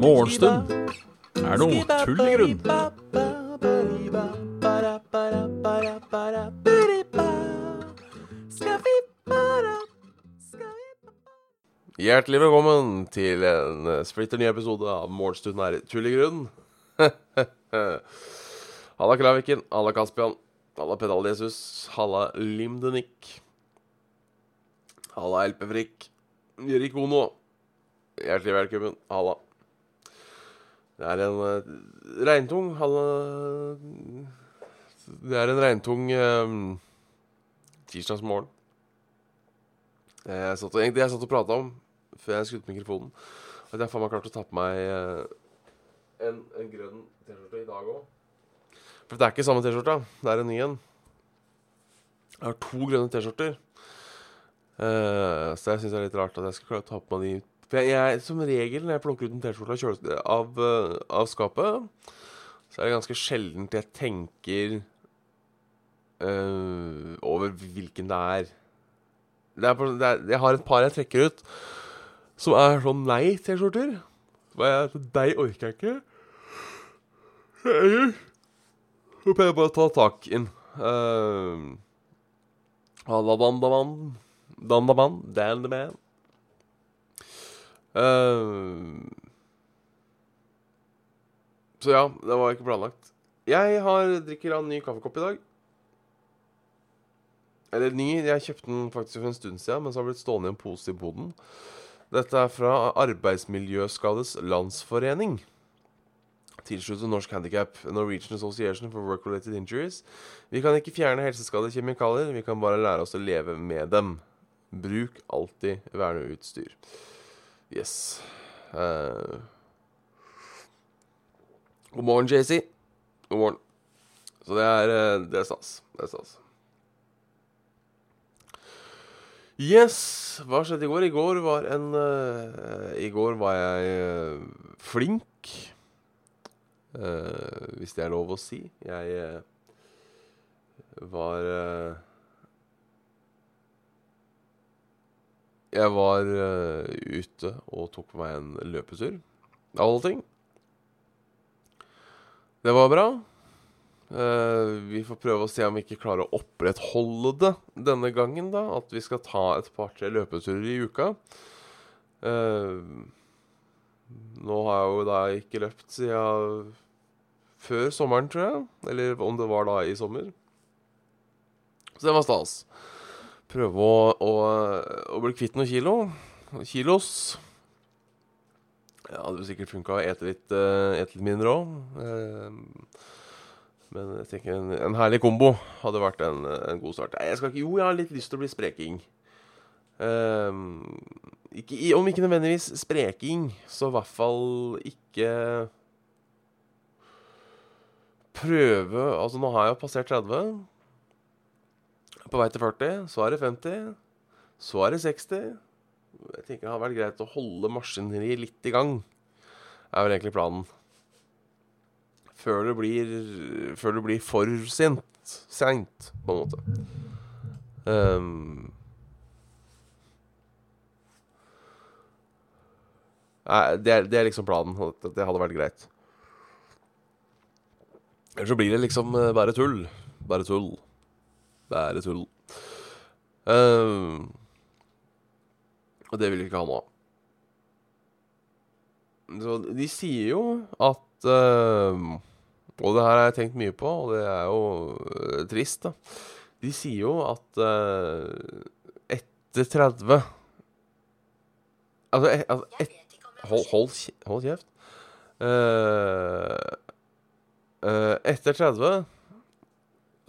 Morgenstund er noe tull i grunn. Hjertelig velkommen til en eh, splitter ny episode av Morgenstund er tull i grunn. Halla Klaviken, halla Kaspian, halla Pedal-Jesus, halla Limdenik. Halla LP-Frikk, Jørik Bono. Hjertelig velkommen, halla. Det er en uh, regntung halla Det er en regntung um, tirsdagsmorgen. Jeg satt og, jeg satt og prata om før jeg skrudde mikrofonen, at jeg faen meg klarte å ta på meg uh, en, en grønn T-skjorte i dag òg. For det er ikke samme T-skjorta. Det er en ny en. Jeg har to grønne T-skjorter. Eh, så jeg syns det er litt rart at jeg skal klare å ta på meg de For jeg, jeg, som regel når jeg plukker ut en T-skjorte av, kjøle- av, skapet, så er det ganske sjeldent jeg tenker uh, over hvilken det er. Det er, det er, jeg har et par jeg trekker ut som er sånn nei-T-skjorter. Er Deg orker jeg ikke. Jeg Så pleier jeg bare å ta tak inn. Uh, Halabandaban. the Man. Uh, så ja, det var ikke planlagt. Jeg har drikker av en ny kaffekopp i dag. Eller ny, jeg kjøpte den faktisk for en stund siden, men så har den blitt stående i en pose i boden. Dette er fra Arbeidsmiljøskades Landsforening. Tilsluttet Norsk Handikap, Norwegian Association for Work-Related Injuries. Vi kan ikke fjerne helseskadelige kjemikalier, vi kan bare lære oss å leve med dem. Bruk alltid verneutstyr. Yes. Uh. God morgen, JC. God morgen. Så det er, eh, det er stas. Det er stas. Yes. Hva skjedde i går? I går var en uh, I går var jeg uh, flink. Uh, hvis det er lov å si. Jeg var Jeg var uh, ute og tok på meg en løpetur. Av alle ting. Det var bra. Uh, vi får prøve å se om vi ikke klarer å opprettholde det denne gangen, da. At vi skal ta et par-tre løpeturer i uka. Uh, nå har jeg jo da ikke løpt siden før sommeren, tror jeg. Eller om det var da i sommer. Så det var stas. Prøve å, å, å bli kvitt noen kilo. Kilos. Ja, det hadde sikkert funka å ete litt, eh, ete litt mindre òg. men jeg tenker en, en herlig kombo hadde vært en, en god start. Jeg skal ikke, jo, jeg har litt lyst til å bli spreking. Eh, ikke, om ikke nødvendigvis spreking, så i hvert fall ikke Prøve Altså, nå har jeg jo passert 30. På vei til 40. Så er det 50. Så er det 60. Jeg tenker det hadde vært greit å holde maskineriet litt i gang. er vel egentlig planen. Før det blir Før det blir for sent. Seint, på en måte. Um, det er, det er liksom planen. at Det hadde vært greit. Ellers så blir det liksom eh, bare tull. Bare tull. Bare tull. Ehm. og det vil vi ikke ha nå. Så de sier jo at ehm, Og det her har jeg tenkt mye på, og det er jo uh, trist, da. De sier jo at uh, etter 30 Altså, e- altså et, hold, hold, hold kjeft. Uh, eh, etter 30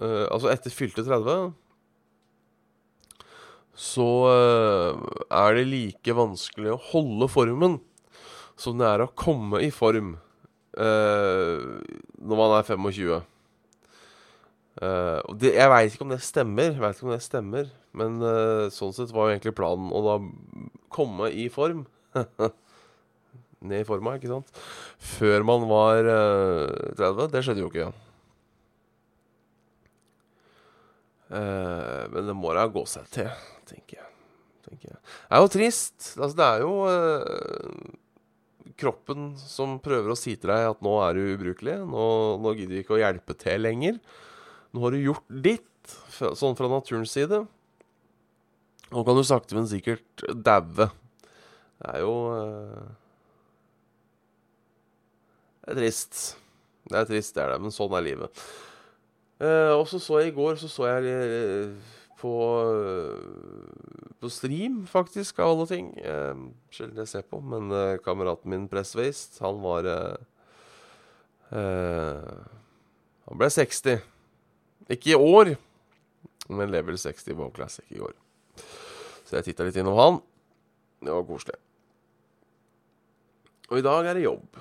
eh, Altså etter fylte 30 så uh, er det like vanskelig å holde formen som det er å komme i form uh, når man er 25. Eh, og det, jeg veit ikke om det stemmer, jeg vet ikke om det stemmer men sånn sett var jo egentlig planen å da komme i form. Ned i forma, ikke sant? Før man var eh, 30. Det skjedde jo ikke. Eh, men det må da gå seg til, tenker jeg. tenker jeg. Det er jo trist. Altså, det er jo uh, kroppen som prøver å si til deg at nå er du ubrukelig. Nå, nå gidder vi ikke å hjelpe til lenger. Nå har du gjort ditt, sånn fra naturens side. Nå kan du sakte, men sikkert daue. Det er jo uh, Det er trist. Det er trist, det er det, men sånn er livet. Eh, og så så jeg i går så så jeg eh, på På stream, faktisk, av alle ting. Eh, sjelden jeg ser på, men kameraten min Presswaste, han var Han ble 60. Ikke i år, men level 60 på Classic i går. Så jeg titta litt innom han. Det var koselig. Og i dag er det jobb.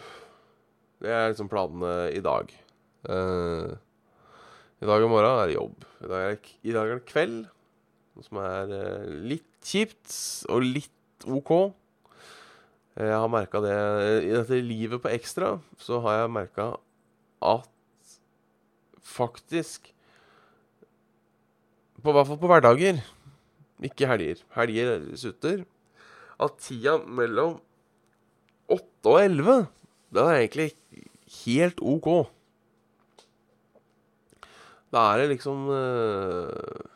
Det er liksom planene i dag. Eh, I dag og morgen er det jobb. I dag er det, i dag er det kveld, noe som er eh, litt kjipt og litt OK. Eh, Jeg har merka det I dette livet på Ekstra så har jeg merka at faktisk På hvert fall på hverdager, ikke helger. Helger sutter. At tida mellom 8 og 11, den er egentlig helt OK. Da er det liksom eh,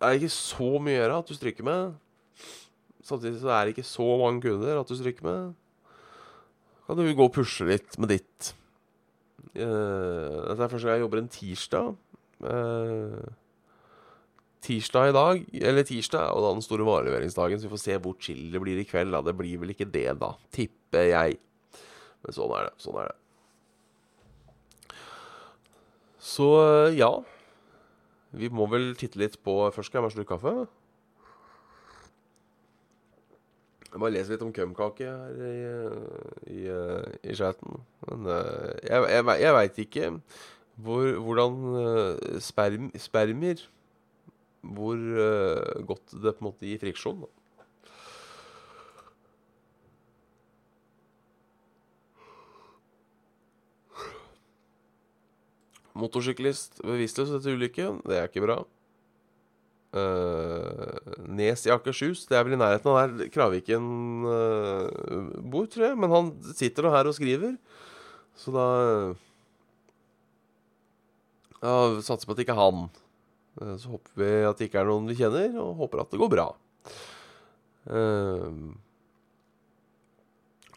Det er ikke så mye å gjøre at du stryker med. Samtidig så er det ikke så mange kunder at du stryker med. Kan du gå og pushe litt med ditt. Uh, dette er første gang jeg jobber en tirsdag. Uh, tirsdag i dag, eller tirsdag, er jo da den store vareleveringsdagen, så vi får se hvor chill det blir i kveld. Da. Det blir vel ikke det, da. Tipper jeg. Men sånn er det. Sånn er det. Så eh, ja. Vi må vel titte litt på Først skal jeg en slurk kaffe. Jeg bare leser litt om kømkake her i, i, i chatten. Men eh, jeg, jeg, jeg veit ikke hvor, hvordan eh, sperm, spermer Hvor eh, godt det på en måte gir friksjon. Da. Motorsyklist bevisstløs etter ulykke. Det er ikke bra. Uh, Nes i Akershus. Det er vel i nærheten av der Kraviken uh, bor, tror jeg. Men han sitter nå her og skriver. Så da Ja, satser på at det ikke er han. Uh, Så håper vi at det ikke er noen vi kjenner, og håper at det går bra. Eh,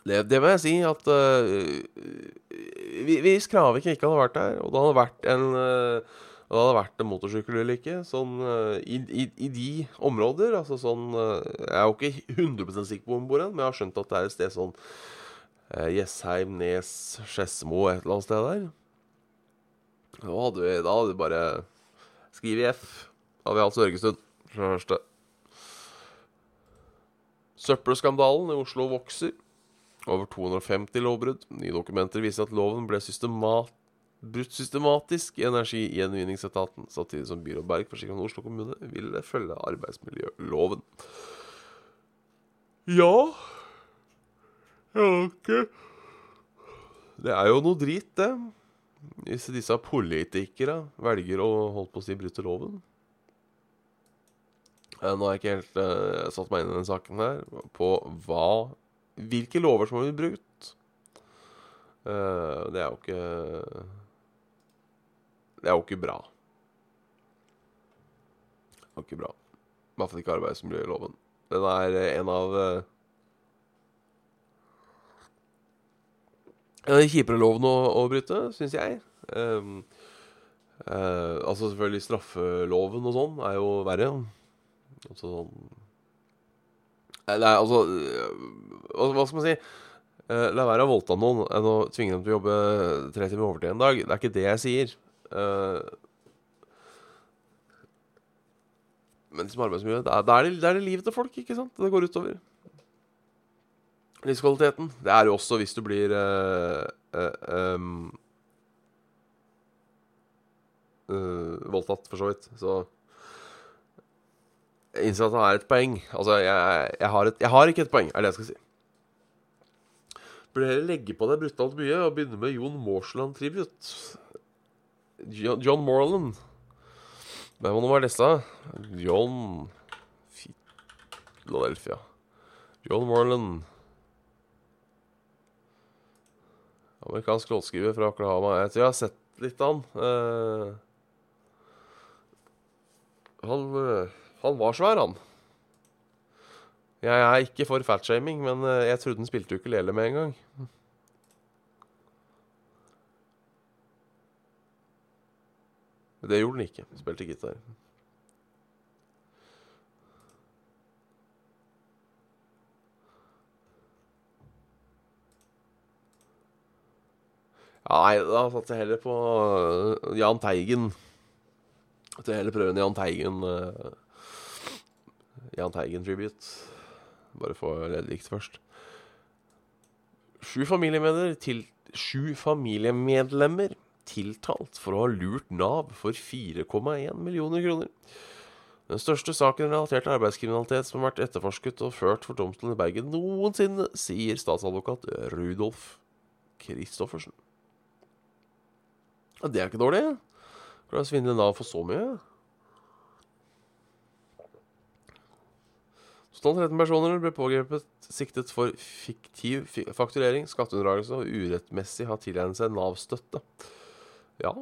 det, det må jeg si at uh, vi- Hvis Kravik ikke hadde vært der, og det hadde vært en uh, og det hadde vært en motorsykkelulykke sånn, eh, i, i, i de områder altså sånn, eh, Jeg er jo ikke 100% sikker på hvor hun bor men jeg har skjønt at det er et sted sånn eh, Jessheim, Nes, Skedsmo, et eller annet sted der. Da hadde vi, da hadde vi bare skrevet F. Da hadde vi hatt Sørgestund. Søppelskandalen i Oslo vokser. Over 250 lovbrudd. Nye dokumenter viser at loven ble systemat brutt systematisk i energigjenvinningsetaten, samtidig som byråd Berg forsikrer at Oslo kommune ville følge arbeidsmiljøloven. Ja Ja, ok. Det er jo noe drit, det. Hvis disse politikere velger å holde på å si bryte loven. Eh, Nå har jeg ikke helt uh, satt meg inn i den saken her, på hva Hvilke lover som har blitt brukt. Eh, det er jo ikke Det er jo ikke bra. Det er jo ikke bra. I hvert fall ikke arbeidsmiljøloven. Den er en av eh, En av de kjipere lovene å, å bryte, syns jeg. Um, uh, altså selvfølgelig straffeloven og sånn er jo verre. Altså sånn Nei, altså eh, hva, hva skal man si? Eh, la være å voldta noen enn å tvinge dem til å jobbe tre timer overtid en dag. Det er ikke det jeg sier. Eh, men som arbeidsmiljø, det er, det, er, det, det er det livet til folk, ikke sant? Det går utover. Livskvaliteten. Det er jo også hvis du blir uh, uh, um, uh, voldtatt, for så vidt. Så innser at han er et poeng. Altså, jeg, jeg, har et, jeg har ikke et poeng, er det jeg skal si. Burde heller legge på deg brutalt mye og begynne med Jon Morsland-tribut. Jo- John Morland. Hvem var disse? John Philadelphia. John Morland. Amerikansk låtskriver fra Oklahoma. Jeg tror jeg har sett litt av han. Uh, han, eh, han var svær, han. Jeg er ikke for fatshaming, men eh, jeg trodde han spilte ukulele med en gang. Det gjorde han ikke. Han Spilte gitar. Nei, da satser jeg heller på øh, Jahn Teigen. At jeg heller prøver en Jahn Teigen øh, Jahn Teigen-tribute. Bare få litt likt først. Sju familiemedlemmer, til, sju familiemedlemmer tiltalt for å ha lurt Nav for 4,1 millioner kroner. Den største saken relatert til arbeidskriminalitet som har vært etterforsket og ført for domstolen i Bergen noensinne, sier statsadvokat Rudolf Christoffersen. Det er ikke dårlig. Klarer å svindle Nav for så mye. Totalt 13 personer ble pågrepet siktet for fiktiv fakturering, skatteunndragelse og urettmessig har tilegnet seg Nav-støtte. Ja.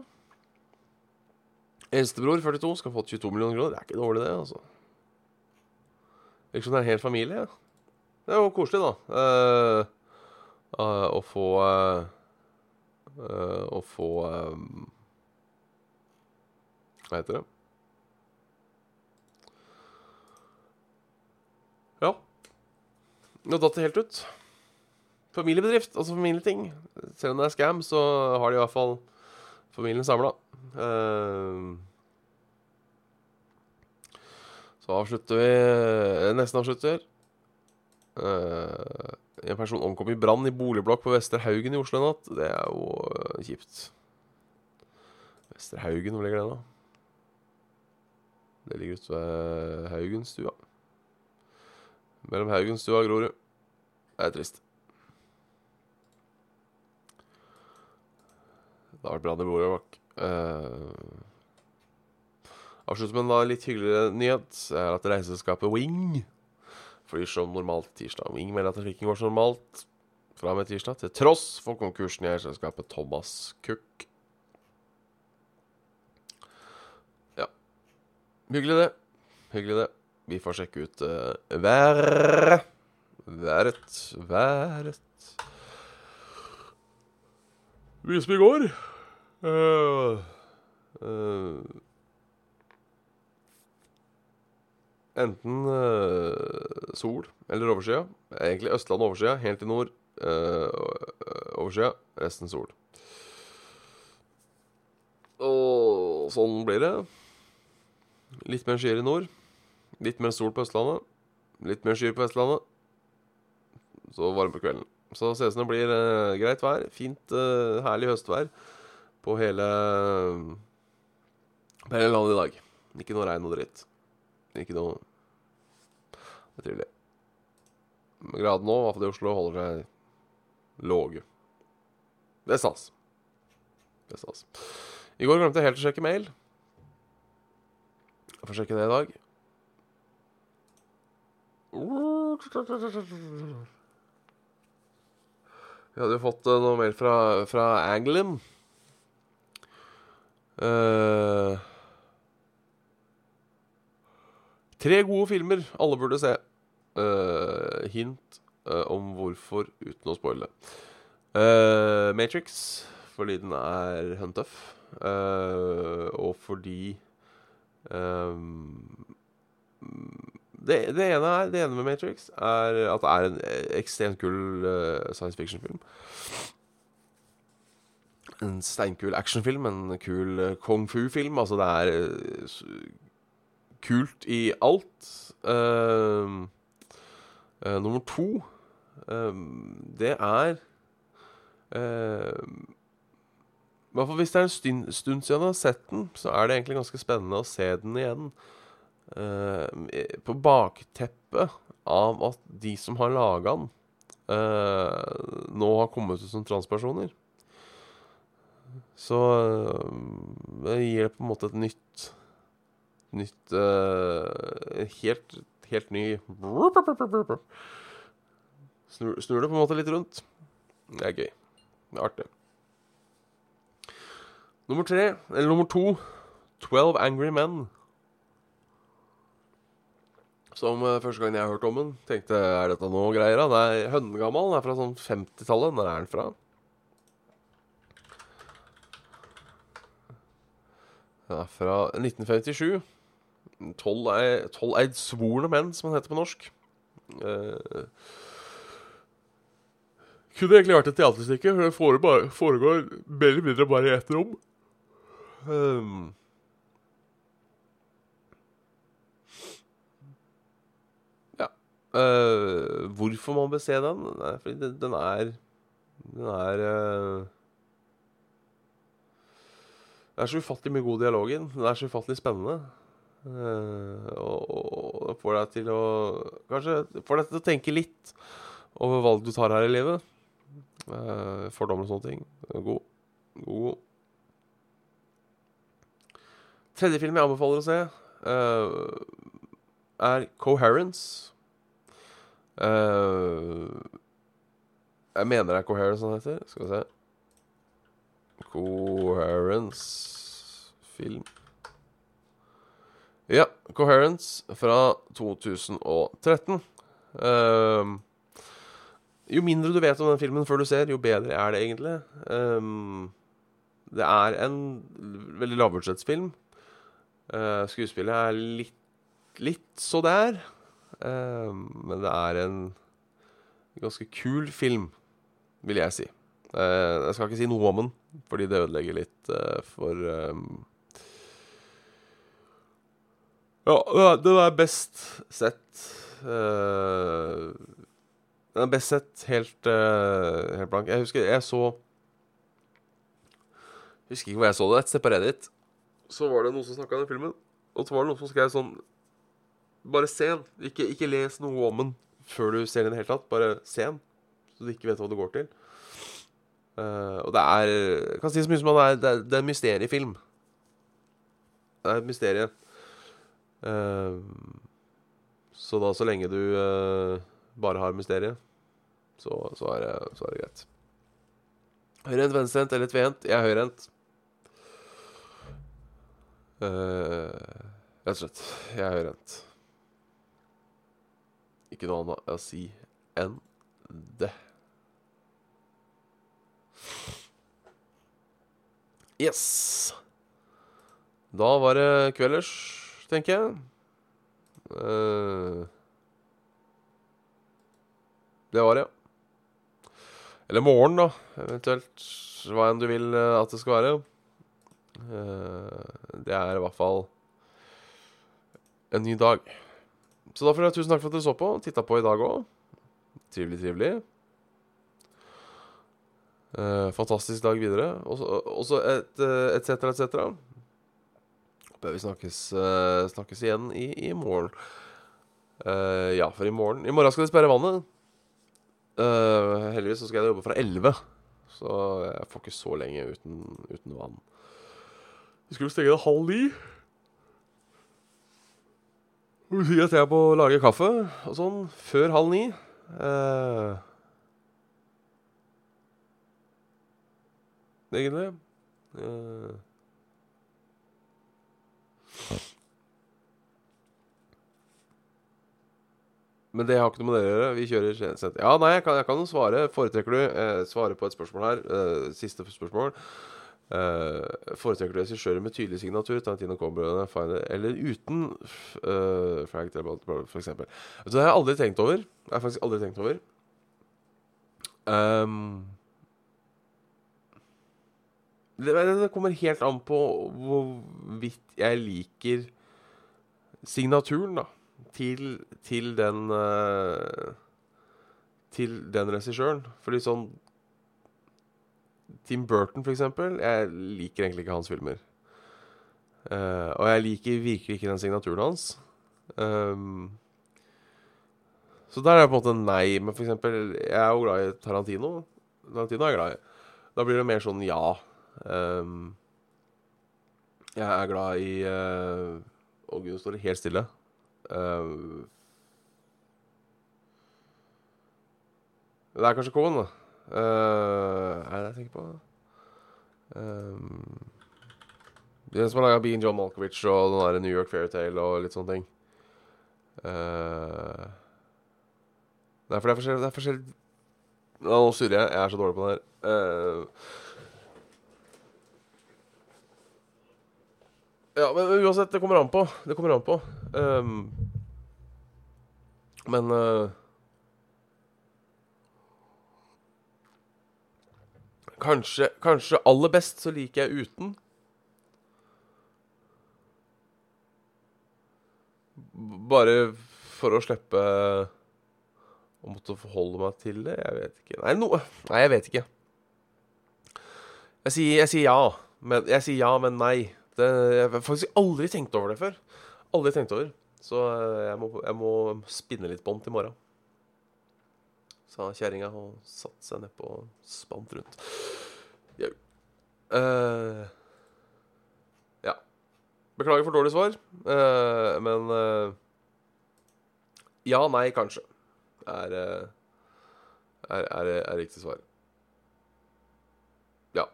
Eldstebror, 42, skal få 22 millioner kroner. Det er ikke dårlig, det, altså. Virker som det er en hel familie. Det er jo koselig, da. Uh, uh, å få uh, Å få Hva heter det? Ja. Nå datt det helt ut. Familiebedrift, altså familieting. Selv om det er scam, så har de i hvert fall familien samla. så avslutter vi eh, Nesten avslutter. Uh, en person omkom i brann i boligblokk på Vestre Haugen i Oslo i natt. Det er jo uh, kjipt. Vestre Haugen, hvor ligger det, da? Det ligger ute ved Haugenstua. Mellom Haugenstua og Grorud. Det er trist. Det har vært brann i bak. Uh, Avslutter med en da litt hyggeligere nyhet. er at reiseselskapet Wing flyr som normalt tirsdag. Wing melder at trafikken går som normalt fra og med tirsdag, til tross for konkursen i eierselskapet Thomas Cook. Ja. Hyggelig, det. Hyggelig, det. Vi får sjekke ut uh, været. Været. Været. Mye går. Uh, uh, enten uh, sol eller overskya. Egentlig Østland overskya, helt i nord uh, overskya, resten sol. Og sånn blir det. Litt mer skyer i nord. Litt mer sol på Østlandet. Litt mer skyer på Vestlandet. Så varme på kvelden. Så ses det blir eh, greit vær. Fint, eh, herlig høstvær på hele På hele landet i dag. Ikke noe regn og dritt. Ikke noe Det er trivelig. Graden nå, i hvert fall i Oslo, holder seg lave. Det er stas. Det er stas. I går glemte jeg helt å sjekke mail. Jeg får sjekke det i dag. Vi hadde jo fått eh, noe mer fra, fra Anglin. Uh, tre gode filmer alle burde se. Uh, hint uh, om hvorfor, uten å spoile. Matrix, fordi den er huntøff. Og fordi ehm, det, det ene er Det ene med Matrix er at det er en ekstremt kul uh, science fiction-film. En steinkul actionfilm, en kul uh, kung fu-film. Altså, det er uh, kult i alt. Ehm, eh, nummer to ehm, Det er ehm, I hvert fall hvis det er en stund, stund siden jeg har sett den, så er det egentlig ganske spennende å se den igjen. Eh, på bakteppet av at de som har laga den, eh, nå har kommet ut som transpersoner. Så øh, det gir på en måte et nytt Nytt Helt, helt ny snur, snur det på en måte litt rundt. Det er gøy. Det er artig. Nummer tre, eller nummer to, 12 Angry Men. Som uh, første gang jeg hørte om den, tenkte er dette noe greier? da? Den er hønnegammal. Den er fra sånn 50-tallet. Når er den fra? Den er fra 1957. Tolveid svorne menn, som den heter på norsk. Uh, kunne egentlig vært et teaterstykke. for Det foregår mer eller mindre bare i ett rom. Um, Uh, hvorfor man bør se den? Nei, fordi den, den er Den er uh, Det er så ufattelig mye god dialog i den. Den er så ufattelig spennende. Uh, og, og får deg til å Kanskje får deg til å tenke litt over valg du tar her i livet. Uh, fordommer og sånne ting. God. God. Tredje film jeg anbefaler å se, uh, er Coherence. Uh, jeg mener det er Coherence han heter. Skal vi se Coherence Film. Ja, Coherence fra 2013. Uh, jo mindre du vet om den filmen før du ser, jo bedre er det egentlig. Um, det er en veldig lavbudsjettsfilm. Uh, skuespillet er litt, litt så der. Um, men det er en ganske kul film, vil jeg si. Uh, jeg skal ikke si noe om den, fordi det ødelegger litt uh, for Ja, den er best sett den er best sett helt, helt blank. Jeg husker jeg så Jeg husker ikke hvor jeg så det. Et sted på Reddit så var det noen som snakka om den filmen. Og så var det noen som skrev sånn Bare se den. Ikke, ikke, les noe om den før du ser den i det hele tatt. Bare se den, så du ikke vet hva det går til. Uh, og det er Jeg kan si så mye som det er, det er, det er en mysteriefilm. Det er et mysterium. Uh, så da, så lenge du uh, bare har mysteriet, så, så, er det, så, er det, greit. Høyrehendt, venstrehendt eller tvehendt? Jeg er høyrehendt. Rett og slett. Jeg er høyrehendt. Ikke noe annet å si enn det. Yes. Da var det kvelders, tenker jeg. Uh, det var det, ja. Eller morgen, da. Eventuelt hva enn du vil eh, at det skal være. Eh, det er i hvert fall en ny dag. Så da får dere tusen takk for at dere så på. Titta på i dag òg. Trivelig, trivelig. Eh, fantastisk dag videre. Og så et etc., etc. Håper vi snakkes, eh, snakkes igjen i, i morgen. Eh, ja, for i morgen I morgen skal de sperre vannet. Uh, heldigvis så skal jeg jobbe fra 11, så jeg får ikke så lenge uten, uten vann. Vi skulle stenge det halv ni. Si at jeg på å lage kaffe og sånn før halv ni. Eh, egentlig. Eh. Men det har ikke noe med det å gjøre. Vi kjører sent. Ja, nei, jeg kan, jeg svare. Foretrekker du eh, Svare på et spørsmål her. Eh, siste spørsmål. Eh, foretrekker du regissører med tydelig signatur, Tarantino Cobra eller uten uh, Frank for eksempel? Det har jeg aldri tenkt over. Jeg har faktisk aldri tenkt over. Um, det, det kommer helt an på hvorvidt jeg liker signaturen, da til, til den uh, Til den regissøren. Fordi sånn Tim Burton, for eksempel. Jeg liker egentlig ikke hans filmer. Uh, og jeg liker virkelig ikke den signaturen hans. Um, så der er det på en måte nei. Men for eksempel, jeg er jo glad i Tarantino. Tarantino er jeg glad i. Da blir det mer sånn ja. Um, jeg er glad i uh, oh, gud, nå står det helt stille. Ehm, det er kanskje Cohen, da. Uh, er det jeg tenker på? Um, den som har laga Bean John Malkovich og den der New York Fairytale og litt sånne ting. Uh, det er forskjellig, det er forskjellig. Nå surrer jeg. Jeg er så dårlig på det her. Uh, ja, men uansett, det kommer an på. Det kommer an på. Um, men uh, Kanskje, kanskje aller best så liker jeg uten. Bare for å slippe å måtte forholde meg til det. Jeg vet ikke. Nei, no, nei jeg vet ikke. Jeg sier, jeg sier, ja, men, jeg sier ja, men nei. Det, jeg har faktisk aldri tenkt over det før. Aldri tenkt over. Så eh, jeg må, jeg må spinne litt bånd til morgen. Sa kjerringa og satte seg nedpå og spant rundt. Jau. Uh, ja. Beklager for dårlig svar, uh, men uh, Ja, nei, kanskje. Er, er, er, er riktig svar. Ja.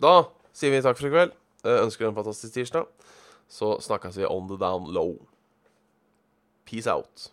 Da sier vi takk for i kveld. Ønsker en fantastisk tirsdag. Så snakkes vi on the down low. Peace out.